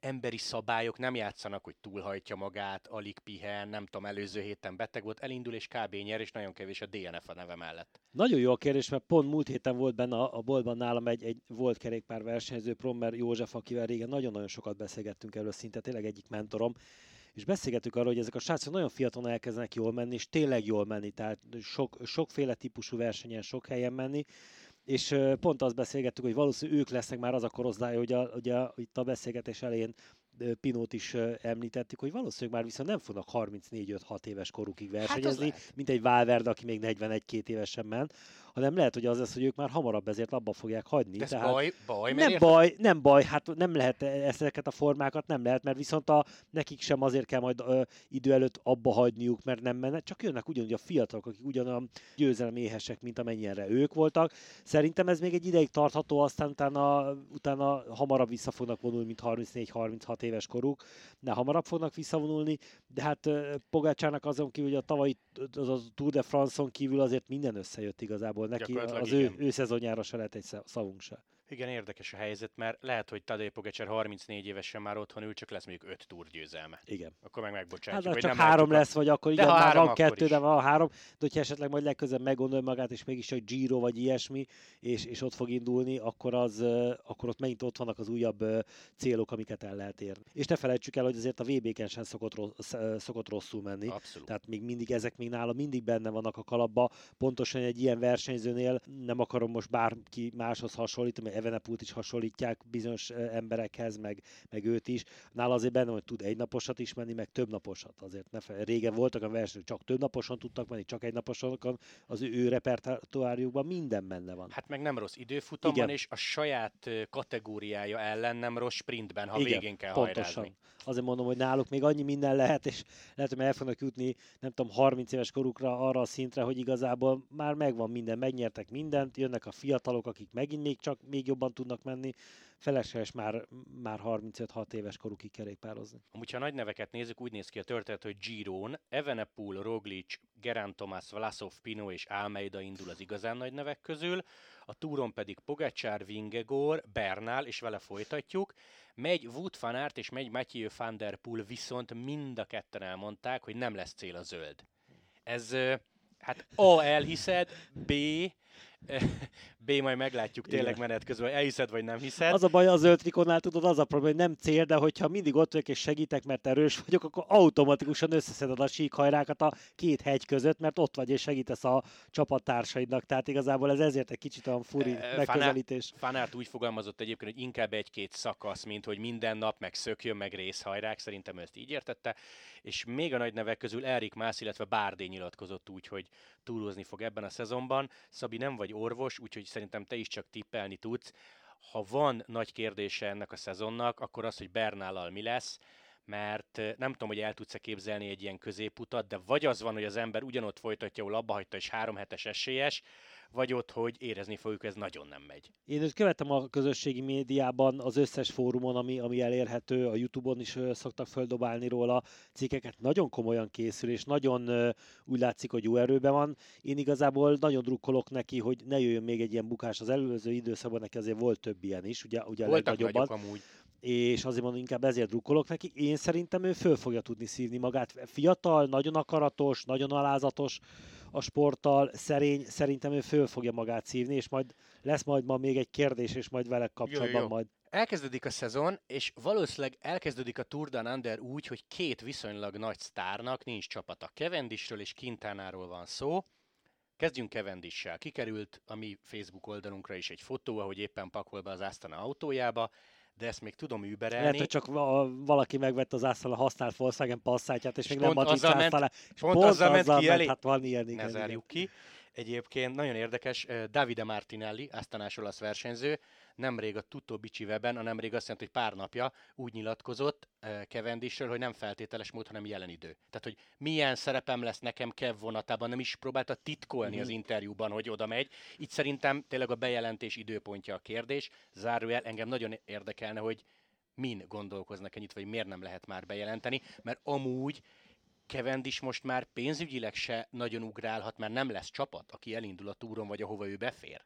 emberi szabályok nem játszanak, hogy túlhajtja magát, alig pihen, nem tudom, előző héten beteg volt, elindul és kb. nyer, és nagyon kevés a DNF a neve mellett. Nagyon jó a kérdés, mert pont múlt héten volt benne a, a boltban nálam egy, egy volt kerékpár versenyző, Prommer József, akivel régen nagyon-nagyon sokat beszélgettünk erről, szinte tényleg egyik mentorom, és beszélgetünk arról, hogy ezek a srácok nagyon fiatalon elkezdenek jól menni, és tényleg jól menni, tehát sok, sokféle típusú versenyen, sok helyen menni, és pont azt beszélgettük, hogy valószínűleg ők lesznek már az a korosztály, hogy a, ugye itt a beszélgetés elején Pinót is említettük, hogy valószínűleg már viszont nem fognak 34-5-6 éves korukig hát versenyezni, hát mint egy Valverde, aki még 41-2 évesen ment, hanem lehet, hogy az lesz, hogy ők már hamarabb ezért abba fogják hagyni. De ez Tehát baj, baj, nem érted? baj, nem baj, hát nem lehet ezeket a formákat, nem lehet, mert viszont a, nekik sem azért kell majd ö, idő előtt abba hagyniuk, mert nem menne, csak jönnek ugyanúgy a fiatalok, akik ugyanolyan győzelméhesek, mint amennyire ők voltak. Szerintem ez még egy ideig tartható, aztán utána, utána hamarabb vissza fognak vonulni, mint 34-36 éves koruk, de hamarabb fognak visszavonulni, de hát Pogácsának azon kívül, hogy a tavalyi az a Tour de France-on kívül azért minden összejött igazából neki, az ő, ő szezonjára se lehet egy szavunk se. Igen, érdekes a helyzet, mert lehet, hogy Tadej Pogacar 34 évesen már otthon ül, csak lesz mondjuk 5 túr győzelme. Igen. Akkor meg megbocsátjuk. Hát, csak nem három lesz, vagy akkor igen, már három, van kettő, is. de van három. De hogyha esetleg majd legközelebb meggondolja magát, és mégis csak Giro vagy ilyesmi, és, és ott fog indulni, akkor, az, akkor ott megint ott vannak az újabb célok, amiket el lehet érni. És ne felejtsük el, hogy azért a VB-ken sem szokott, rossz, szokott rosszul menni. Abszolút. Tehát még mindig ezek még nála mindig benne vannak a kalapba. Pontosan egy ilyen versenyzőnél nem akarom most bárki máshoz hasonlítani, Evenepult is hasonlít hasonlítják bizonyos emberekhez, meg, meg őt is. Nála azért benne, hogy tud egy naposat is menni, meg több naposat. Azért ne fel, régen voltak a versenyek, csak több naposan tudtak menni, csak egy naposan, az ő, ő repertoárjukban minden benne van. Hát meg nem rossz időfutamban, Igen. és a saját kategóriája ellen nem rossz sprintben, ha Igen, végén kell pontosan. hajrázni. Azért mondom, hogy náluk még annyi minden lehet, és lehet, hogy el fognak jutni, nem tudom, 30 éves korukra arra a szintre, hogy igazából már megvan minden, megnyertek mindent, jönnek a fiatalok, akik megint még csak még jobban tudnak menni, felesleges már, már 35-6 éves korukig kerékpározni. Amúgy, ha nagy neveket nézzük, úgy néz ki a történet, hogy Giron, Evenepoel, Roglic, Gerán Tomás, Vlasov, Pino és Almeida indul az igazán nagy nevek közül, a túron pedig Pogacsár, Vingegor, Bernál, és vele folytatjuk. Megy Wood van Aert és megy Mathieu van der Poel, viszont mind a ketten elmondták, hogy nem lesz cél a zöld. Ez hát A elhiszed, B <laughs> B, majd meglátjuk tényleg menet közben, elhiszed vagy nem hiszed. Az a baj az zöld trikonál, tudod, az a probléma, hogy nem cél, de hogyha mindig ott vagyok és segítek, mert erős vagyok, akkor automatikusan összeszeded a síkhajrákat a két hegy között, mert ott vagy és segítesz a csapattársaidnak. Tehát igazából ez ezért egy kicsit olyan furi megközelítés. Fanárt úgy fogalmazott egyébként, hogy inkább egy-két szakasz, mint hogy minden nap meg szökjön, meg részhajrák, szerintem ezt így értette. És még a nagy nevek közül Erik Mász, illetve Bárdé nyilatkozott úgy, hogy túlozni fog ebben a szezonban. Szabi nem vagy orvos, úgyhogy szerintem te is csak tippelni tudsz. Ha van nagy kérdése ennek a szezonnak, akkor az, hogy Bernállal mi lesz, mert nem tudom, hogy el tudsz-e képzelni egy ilyen középutat, de vagy az van, hogy az ember ugyanott folytatja, ahol abba hagyta, és három hetes esélyes, vagy ott, hogy érezni fogjuk, ez nagyon nem megy. Én őt követem a közösségi médiában, az összes fórumon, ami, ami elérhető, a Youtube-on is szoktak földobálni róla cikkeket, nagyon komolyan készül, és nagyon úgy látszik, hogy jó erőben van. Én igazából nagyon drukkolok neki, hogy ne jöjjön még egy ilyen bukás. Az előző időszakban neki azért volt több ilyen is, ugye, ugye Voltak a amúgy és azért mondom, inkább ezért drukkolok neki. Én szerintem ő föl fogja tudni szívni magát. Fiatal, nagyon akaratos, nagyon alázatos, a sporttal, szerény, szerintem ő föl fogja magát szívni, és majd lesz majd ma még egy kérdés, és majd vele kapcsolatban jó, jó. majd. Elkezdődik a szezon, és valószínűleg elkezdődik a Tour de Under úgy, hogy két viszonylag nagy sztárnak nincs csapata. Cavendishről és Quintánáról van szó. Kezdjünk Kevendissel. Kikerült a mi Facebook oldalunkra is egy fotó, ahogy éppen pakol be az Astana autójába, de ezt még tudom überelni. Lehet, hogy csak valaki megvett az Astana használt Volkswagen passzátját, és, és még nem matricázta le. És pont, pont azzal, azzal ment ki elé. Hát van ilyen, igen, ne zárjuk ki. Egyébként nagyon érdekes, Davide Martinelli, Asztanás olasz versenyző, nemrég a Tutto Bicsi weben, a nemrég azt jelenti, hogy pár napja úgy nyilatkozott Kevendisről, hogy nem feltételes mód, hanem jelen idő. Tehát, hogy milyen szerepem lesz nekem Kev vonatában, nem is próbálta titkolni az mhm. interjúban, hogy oda megy. Itt szerintem tényleg a bejelentés időpontja a kérdés. Zárójel, engem nagyon érdekelne, hogy min gondolkoznak ennyit, vagy miért nem lehet már bejelenteni, mert amúgy Kevendis most már pénzügyileg se nagyon ugrálhat, mert nem lesz csapat, aki elindul a túron, vagy ahova ő befér.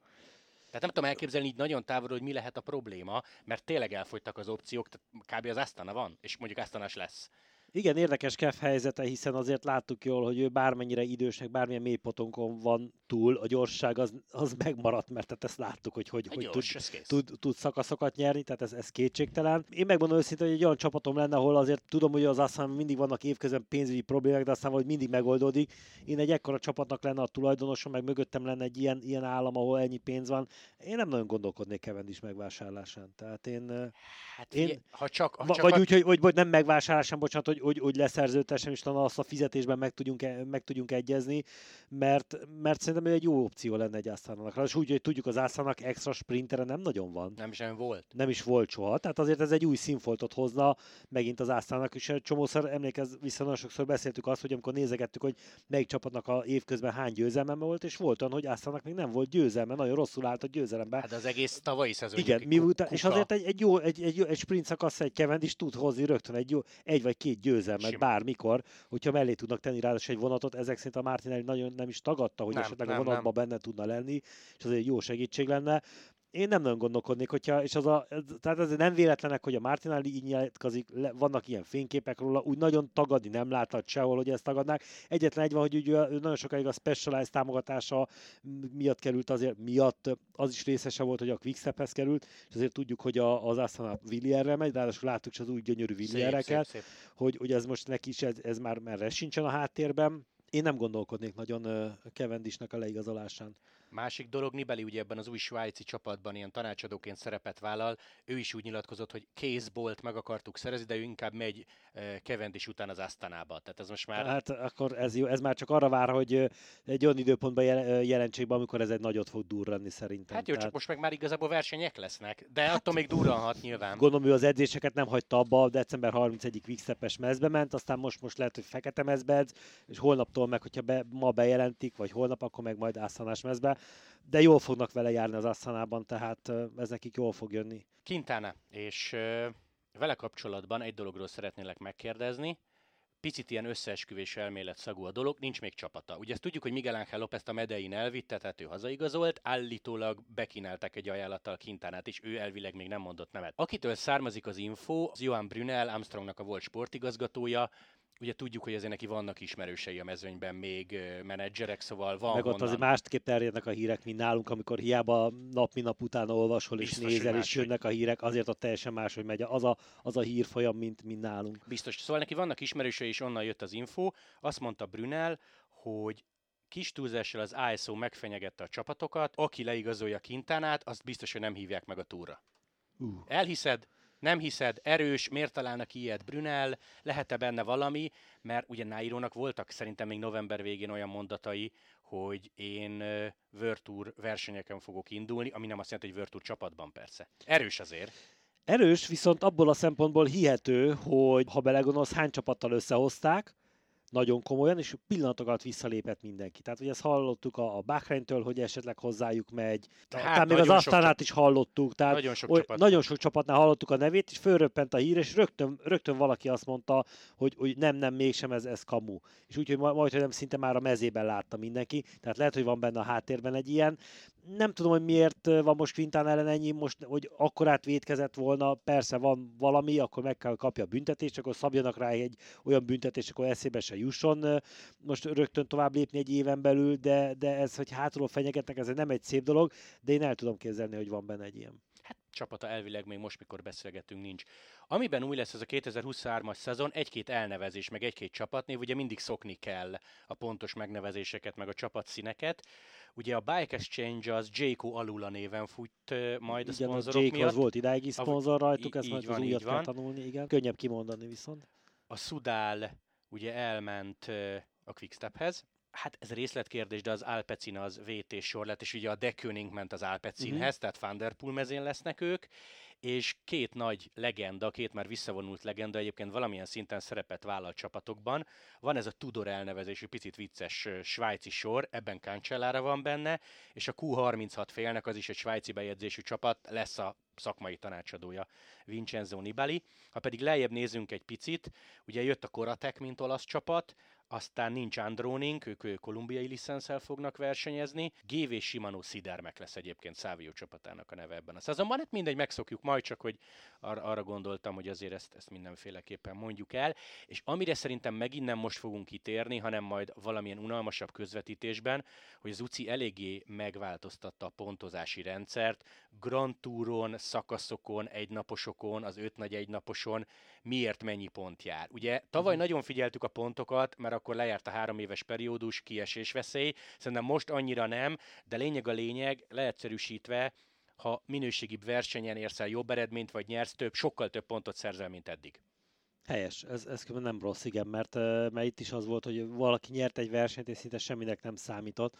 Tehát nem tudom elképzelni így nagyon távolról, hogy mi lehet a probléma, mert tényleg elfogytak az opciók, tehát kb. az Astana van, és mondjuk Astanas lesz. Igen, érdekes Kev helyzete, hiszen azért láttuk jól, hogy ő bármennyire idősnek, bármilyen mélypotonkon van túl, a gyorság az, az megmaradt, mert tehát ezt láttuk, hogy hogy, hogy gyors, tud, tud, tud, szakaszokat nyerni, tehát ez, ez kétségtelen. Én megmondom őszintén, hogy egy olyan csapatom lenne, ahol azért tudom, hogy az aztán mindig vannak évközben pénzügyi problémák, de aztán hogy mindig megoldódik. Én egy ekkora csapatnak lenne a tulajdonosom, meg mögöttem lenne egy ilyen, ilyen állam, ahol ennyi pénz van. Én nem nagyon gondolkodnék is megvásárlásán. Tehát én... Hát, én, ha csak, ha csak vagy a... úgy, hogy, hogy, hogy, nem megvásárlásán, bocsánat, hogy, hogy, hogy leszerződtessem, és talán azt a fizetésben meg tudjunk, e- meg tudjunk egyezni, mert, mert szerintem egy jó opció lenne egy Ászának. És úgy, hogy tudjuk, az Ászának extra sprintere nem nagyon van. Nem is volt. Nem is volt soha. Tehát azért ez egy új színfoltot hozna megint az Ászának, és csomószor emlékez vissza, nagyon sokszor beszéltük azt, hogy amikor nézegettük, hogy melyik csapatnak a évközben hány győzelme volt, és volt olyan, hogy Ászának még nem volt győzelme, nagyon rosszul állt a győzelembe. Hát az egész tavalyi szezon. Igen, miután, és azért egy, egy, jó, egy, egy, egy sprint szakasz, egy kevend is tud hozni rögtön egy, jó, egy vagy két győzelmet Simán. bármikor, hogyha mellé tudnak tenni ráadásul egy vonatot, ezek szerint a Martinelli nagyon nem is tagadta, hogy nem, esetleg nem, a vonatban nem. benne tudna lenni, és az egy jó segítség lenne én nem nagyon gondolkodnék, hogyha, és az a, tehát ez nem véletlenek, hogy a Martinelli így nyilatkozik, vannak ilyen fényképek róla, úgy nagyon tagadni nem láthat sehol, hogy ezt tagadnák. Egyetlen egy van, hogy ugye nagyon sokáig a Specialized támogatása miatt került azért, miatt az is részese volt, hogy a Quickstephez került, és azért tudjuk, hogy a, az Astana Villierre megy, ráadásul láttuk is az új gyönyörű Villierreket, hogy, hogy ez most neki is, ez, ez már merre sincsen a háttérben. Én nem gondolkodnék nagyon Kevendisnek a leigazolásán. Másik dolog, Nibeli ugye ebben az új svájci csapatban ilyen tanácsadóként szerepet vállal, ő is úgy nyilatkozott, hogy kézbolt meg akartuk szerezni, de ő inkább megy uh, is után az Asztanába. Tehát ez most már... Hát akkor ez, jó, ez már csak arra vár, hogy egy olyan időpontban jel- jelentsék be, amikor ez egy nagyot fog durranni szerintem. Hát jó, Tehát... csak most meg már igazából versenyek lesznek, de hát, attól még durranhat nyilván. Gondolom, ő az edzéseket nem hagyta abba, december 31-ig Quickstep-es mezbe ment, aztán most, most lehet, hogy fekete mezbe edz, és holnaptól meg, hogyha be, ma bejelentik, vagy holnap, akkor meg majd Asztanás mezbe de jól fognak vele járni az Asztanában, tehát ez nekik jól fog jönni. Quintana, és vele kapcsolatban egy dologról szeretnélek megkérdezni, picit ilyen összeesküvés elmélet szagú a dolog, nincs még csapata. Ugye ezt tudjuk, hogy Miguel Ángel López a Medein elvitte, tehát ő hazaigazolt, állítólag bekínáltak egy ajánlattal Kintánát, és ő elvileg még nem mondott nemet. Akitől származik az info, az Johan Brunel, Armstrongnak a volt sportigazgatója, Ugye tudjuk, hogy azért neki vannak ismerősei a mezőnyben, még menedzserek, szóval van Meg ott honnan... azért másképp terjednek a hírek, mint nálunk, amikor hiába nap, mint nap utána olvasol és Biztos, nézel, és jönnek a hírek, azért ott teljesen más, hogy megy az a, az a hírfolyam, mint, mint nálunk. Biztos. Szóval neki vannak ismerősei, és onnan jött az info. Azt mondta Brunel, hogy kis túlzással az ISO megfenyegette a csapatokat, aki leigazolja Kintánát, azt biztos, hogy nem hívják meg a túra. Uh. Elhiszed? Nem hiszed, erős, miért találnak ilyet Brunel, lehet-e benne valami, mert ugye Nairónak voltak szerintem még november végén olyan mondatai, hogy én Tour versenyeken fogok indulni, ami nem azt jelenti, hogy Tour csapatban persze. Erős azért. Erős, viszont abból a szempontból hihető, hogy ha belegondolsz, hány csapattal összehozták, nagyon komolyan, és pillanatokat visszalépett mindenki. Tehát, hogy ezt hallottuk a, a Bahreintől, hogy esetleg hozzájuk megy. Hát, még az Asztánát is hallottuk. Tehát nagyon sok, oly, csapat. nagyon sok csapatnál hallottuk a nevét, és fölröppent a hír, és rögtön, rögtön valaki azt mondta, hogy, hogy nem, nem, mégsem ez, ez kamu. És úgyhogy majd, hogy nem szinte már a mezében látta mindenki. Tehát lehet, hogy van benne a háttérben egy ilyen nem tudom, hogy miért van most Quintán ellen ennyi, most, hogy akkorát vétkezett volna, persze van valami, akkor meg kell kapja a büntetést, akkor szabjanak rá egy olyan büntetést, akkor eszébe se jusson most rögtön tovább lépni egy éven belül, de, de ez, hogy hátulról fenyegetnek, ez nem egy szép dolog, de én el tudom képzelni, hogy van benne egy ilyen. Csapata elvileg még most, mikor beszélgetünk, nincs. Amiben új lesz ez a 2023-as szezon, egy-két elnevezés, meg egy-két csapatnév, ugye mindig szokni kell a pontos megnevezéseket, meg a csapatszíneket. Ugye a Bike Exchange az Jayco Alula néven fut majd a igen, szponzorok Jayco miatt. az volt idáig is szponzor rajtuk, ezt majd van, az újat kell tanulni, igen. Könnyebb kimondani viszont. A Sudál ugye elment a Quickstephez, hát ez részletkérdés, de az Alpecin az VT sor lett, és ugye a Deköning ment az Alpecinhez, uh-huh. tehát Vanderpool mezén lesznek ők, és két nagy legenda, két már visszavonult legenda egyébként valamilyen szinten szerepet vállal csapatokban. Van ez a Tudor elnevezésű picit vicces svájci sor, ebben Cancellára van benne, és a Q36 félnek az is egy svájci bejegyzésű csapat, lesz a szakmai tanácsadója Vincenzo Nibali. Ha pedig lejjebb nézünk egy picit, ugye jött a Koratek, mint olasz csapat, aztán nincs Androning, ők, ők kolumbiai licenszel fognak versenyezni. GV Shimano Sidermek lesz egyébként Szávio csapatának a neve ebben a szezonban. Hát mindegy, megszokjuk majd, csak hogy ar- arra gondoltam, hogy azért ezt, ezt mindenféleképpen mondjuk el. És amire szerintem megint nem most fogunk kitérni, hanem majd valamilyen unalmasabb közvetítésben, hogy az UCI eléggé megváltoztatta a pontozási rendszert. Grand Touron, szakaszokon, egynaposokon, az öt nagy egynaposon miért mennyi pont jár. Ugye tavaly uh-huh. nagyon figyeltük a pontokat, mert akkor lejárt a három éves periódus, kiesés veszély. Szerintem most annyira nem, de lényeg a lényeg, leegyszerűsítve, ha minőségibb versenyen érsz el jobb eredményt, vagy nyersz több, sokkal több pontot szerzel, mint eddig. Helyes, ez, ez nem rossz, igen, mert, mert itt is az volt, hogy valaki nyert egy versenyt, és szinte semminek nem számított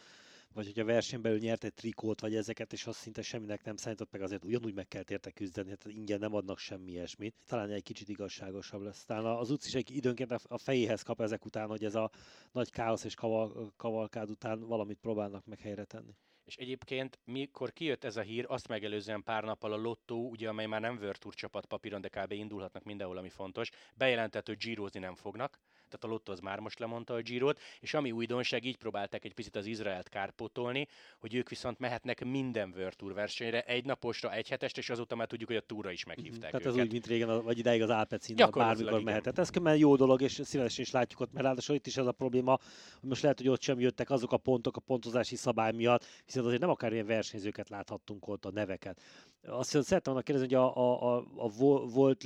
vagy a versenyen belül nyert egy trikót, vagy ezeket, és az szinte semminek nem számított, meg azért ugyanúgy meg kell érte küzdeni, tehát ingyen nem adnak semmi ilyesmit. Talán egy kicsit igazságosabb lesz. Talán az utc is egy időnként a fejéhez kap ezek után, hogy ez a nagy káosz és kaval, kavalkád után valamit próbálnak meg helyre tenni. És egyébként, mikor kijött ez a hír, azt megelőzően pár nappal a Lotto, ugye, amely már nem World Tour csapat papíron, de kb. indulhatnak mindenhol, ami fontos, bejelentett, hogy gyírozni nem fognak tehát a Lotto az már most lemondta a Girot, és ami újdonság, így próbálták egy picit az Izraelt kárpótolni, hogy ők viszont mehetnek minden World Tour versenyre, egy naposra, egy hetest, és azóta már tudjuk, hogy a túra is meghívták Tehát őket. ez úgy, mint régen, vagy idáig az Alpecin, bármikor mehetett. Ez kömmel jó dolog, és szívesen is látjuk ott, mert ráadásul itt is az a probléma, hogy most lehet, hogy ott sem jöttek azok a pontok a pontozási szabály miatt, hiszen azért nem akár ilyen versenyzőket láthattunk ott, a neveket. Azt szerettem volna kérdezni, hogy a, a, a, a volt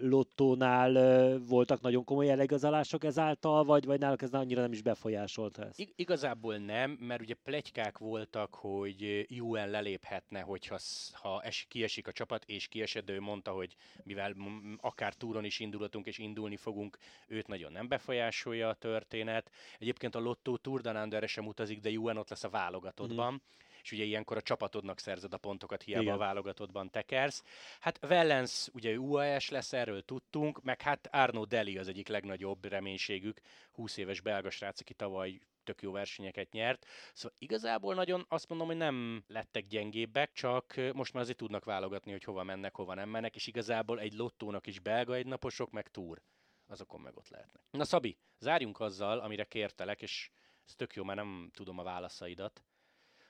lottónál voltak nagyon komoly elegazalások ezáltal, vagy, vagy náluk ez annyira nem is befolyásolta ezt? Igazából nem, mert ugye plegykák voltak, hogy UN leléphetne, hogyha ha es, kiesik a csapat, és kiesett, ő mondta, hogy mivel akár túron is indulhatunk, és indulni fogunk, őt nagyon nem befolyásolja a történet. Egyébként a Lotto Tour de sem utazik, de UN ott lesz a válogatottban. Mm-hmm és ugye ilyenkor a csapatodnak szerzed a pontokat, hiába Igen. a válogatottban tekersz. Hát Vellens ugye UAS lesz, erről tudtunk, meg hát Arno Deli az egyik legnagyobb reménységük, 20 éves belga srác, aki tavaly tök jó versenyeket nyert. Szóval igazából nagyon azt mondom, hogy nem lettek gyengébbek, csak most már azért tudnak válogatni, hogy hova mennek, hova nem mennek, és igazából egy lottónak is belga egynaposok, meg túr. Azokon meg ott lehetnek. Na Szabi, zárjunk azzal, amire kértelek, és ez tök jó, mert nem tudom a válaszaidat.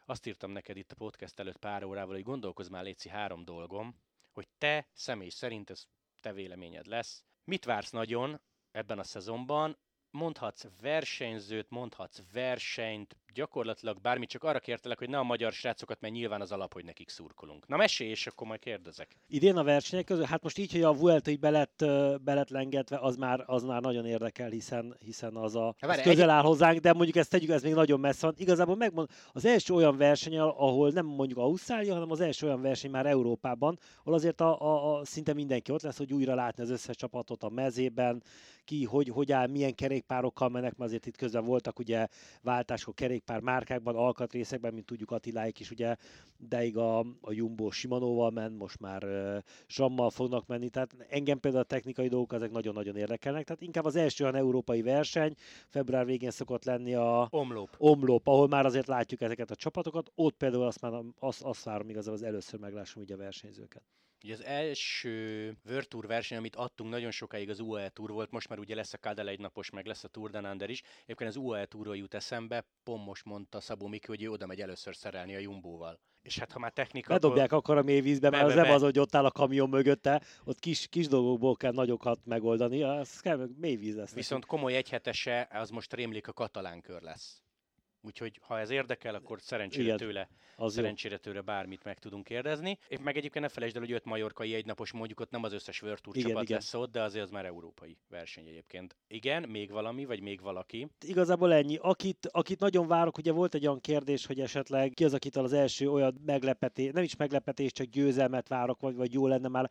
Azt írtam neked itt a podcast előtt pár órával, hogy gondolkozz már Léci három dolgom, hogy te személy szerint ez te véleményed lesz. Mit vársz nagyon ebben a szezonban? Mondhatsz versenyzőt, mondhatsz versenyt, gyakorlatilag bármit, csak arra kértelek, hogy ne a magyar srácokat, mert nyilván az alap, hogy nekik szurkolunk. Na mesélj, és akkor majd kérdezek. Idén a versenyek közül, hát most így, hogy a Vuelta így belet, belet lengetve, az már, az már nagyon érdekel, hiszen, hiszen az, a, az közel áll hozzánk, de mondjuk ezt tegyük, ez még nagyon messze van. Igazából megmond, az első olyan verseny, ahol nem mondjuk Ausztrália, hanem az első olyan verseny már Európában, ahol azért a, a, a szinte mindenki ott lesz, hogy újra látni az összes csapatot a mezében, ki, hogy, hogy áll, milyen kerékpárokkal mennek, mert azért itt közben voltak ugye váltások kerékpár márkákban, alkatrészekben, mint tudjuk Attiláik is ugye, deig a, a Jumbo Simanóval ment, most már uh, Zsammal fognak menni, tehát engem például a technikai dolgok ezek nagyon-nagyon érdekelnek, tehát inkább az első olyan európai verseny, február végén szokott lenni a Omlop, Omlop ahol már azért látjuk ezeket a csapatokat, ott például azt, már, azt, azt várom igazából az először meglássam ugye a versenyzőket. Ugye az első World Tour verseny, amit adtunk nagyon sokáig az UAE Tour volt, most már ugye lesz a Kadel egy napos, meg lesz a Tour de Nander is. Egyébként az UAE Tourról jut eszembe, pont most mondta Szabó Miki, hogy ő oda megy először szerelni a Jumbóval. És hát ha már technika... Bedobják akkor a mélyvízbe, mert be, be, az nem az, hogy ott áll a kamion mögötte, ott kis, kis dolgokból kell nagyokat megoldani, az kell, mélyvíz lesz. Viszont komoly egyhetese, az most rémlik a katalán kör lesz. Úgyhogy ha ez érdekel, akkor szerencsére Igen, tőle, Az jó. szerencsére tőle bármit meg tudunk kérdezni. És meg egyébként ne felejtsd el, hogy öt majorkai egynapos mondjuk ott nem az összes World Tour Igen, csapat igen. lesz ott, de azért az már európai verseny egyébként. Igen, még valami, vagy még valaki. Igazából ennyi. Akit, akit nagyon várok, ugye volt egy olyan kérdés, hogy esetleg ki az, akitől az első olyan meglepetés, nem is meglepetés, csak győzelmet várok, vagy, vagy jó lenne már,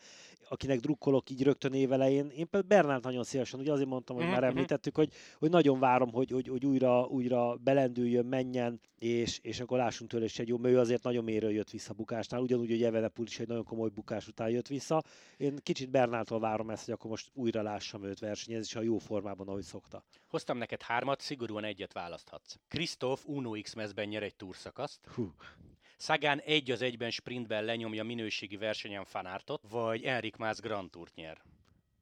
akinek drukkolok így rögtön évelején. Én például Bernált nagyon szívesen, ugye azért mondtam, hogy Mhm, már mhm. említettük, hogy, hogy nagyon várom, hogy, hogy, hogy újra, újra belendüljön, menjen, és, és akkor lássunk tőle is egy jó, mert ő azért nagyon méről jött vissza bukásnál, ugyanúgy, hogy Evenepul is egy nagyon komoly bukás után jött vissza. Én kicsit Bernától várom ezt, hogy akkor most újra lássam őt versenyezni, és a jó formában, ahogy szokta. Hoztam neked hármat, szigorúan egyet választhatsz. Krisztóf Uno X mezben nyer egy túrszakaszt, Hú. Szagán egy az egyben sprintben lenyomja minőségi versenyen fanártot, vagy Enrik Mász Grand Tourt nyer.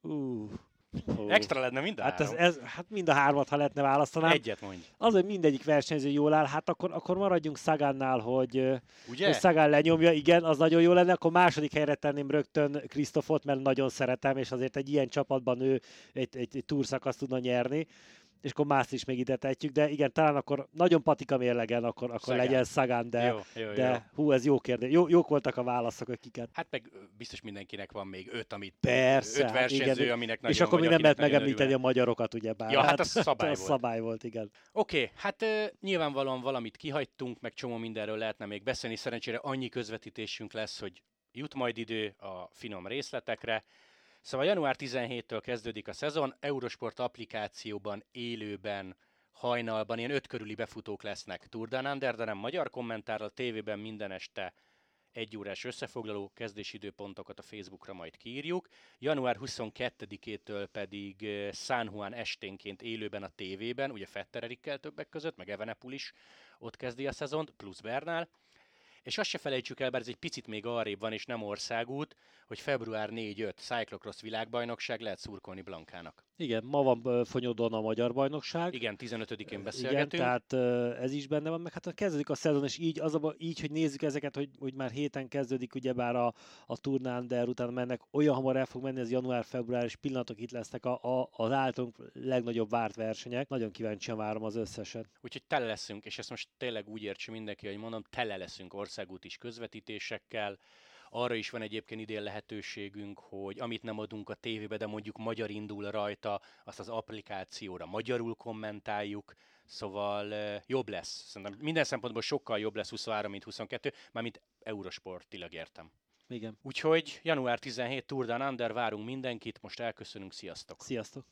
Uh. Extra lenne mind a Hát, ez, három. ez, hát mind a hármat, ha lehetne választanám. Egy. Egyet mondj. Az, hogy mindegyik versenyző jól áll, hát akkor, akkor maradjunk Szagánnál, hogy, Ugye? hogy Szagán lenyomja, igen, az nagyon jó lenne, akkor második helyre tenném rögtön Krisztofot, mert nagyon szeretem, és azért egy ilyen csapatban ő egy, egy, egy túrszakaszt tudna nyerni, és akkor más is még ide tehetjük, de igen, talán akkor nagyon patika mérlegen, akkor, akkor Sagan. legyen Szagán, de, jó, jó, jó. de hú, ez jó kérdés. Jó, jók voltak a válaszok, hogy kiket. Hát meg biztos mindenkinek van még öt, amit Persze, öt hát versenyző, igen. aminek nagyon és akkor még nem lehet megemlíteni a magyarokat, ugye bár. Ja, hát <laughs> az szabály az volt. szabály volt, igen. Oké, okay, hát ö, nyilvánvalóan valamit kihagytunk, meg csomó mindenről lehetne még beszélni. Szerencsére annyi közvetítésünk lesz, hogy jut majd idő a finom részletekre. Szóval január 17-től kezdődik a szezon, Eurosport applikációban, élőben, hajnalban ilyen öt körüli befutók lesznek Tour Down de nem magyar kommentárral, tévében minden este egy órás összefoglaló kezdési időpontokat a Facebookra majd kiírjuk. Január 22-től pedig eh, San Juan esténként élőben a tévében, ugye Fetter Erikkel többek között, meg Evenepul is ott kezdi a szezont, plusz Bernál. És azt se felejtsük el, bár ez egy picit még arrébb van, és nem országút, hogy február 4-5 Cyclocross világbajnokság lehet szurkolni Blankának. Igen, ma van Fonyodon a magyar bajnokság. Igen, 15-én Igen, beszélgetünk. tehát ö, ez is benne van, meg hát kezdődik a szezon, és így, az a, így hogy nézzük ezeket, hogy, hogy már héten kezdődik, ugyebár a, a turnán, de utána mennek, olyan hamar el fog menni, ez január-február, és pillanatok itt lesznek a, a, az általunk legnagyobb várt versenyek. Nagyon kíváncsian várom az összeset. Úgyhogy tele leszünk, és ezt most tényleg úgy értse mindenki, hogy mondom, tele leszünk országút is közvetítésekkel. Arra is van egyébként idén lehetőségünk, hogy amit nem adunk a tévébe, de mondjuk magyar indul rajta, azt az applikációra magyarul kommentáljuk, szóval jobb lesz. Szerintem minden szempontból sokkal jobb lesz 23, mint 22, mármint Eurosportilag értem. Igen. Úgyhogy január 17 Tour Down Under, várunk mindenkit, most elköszönünk, sziasztok! Sziasztok!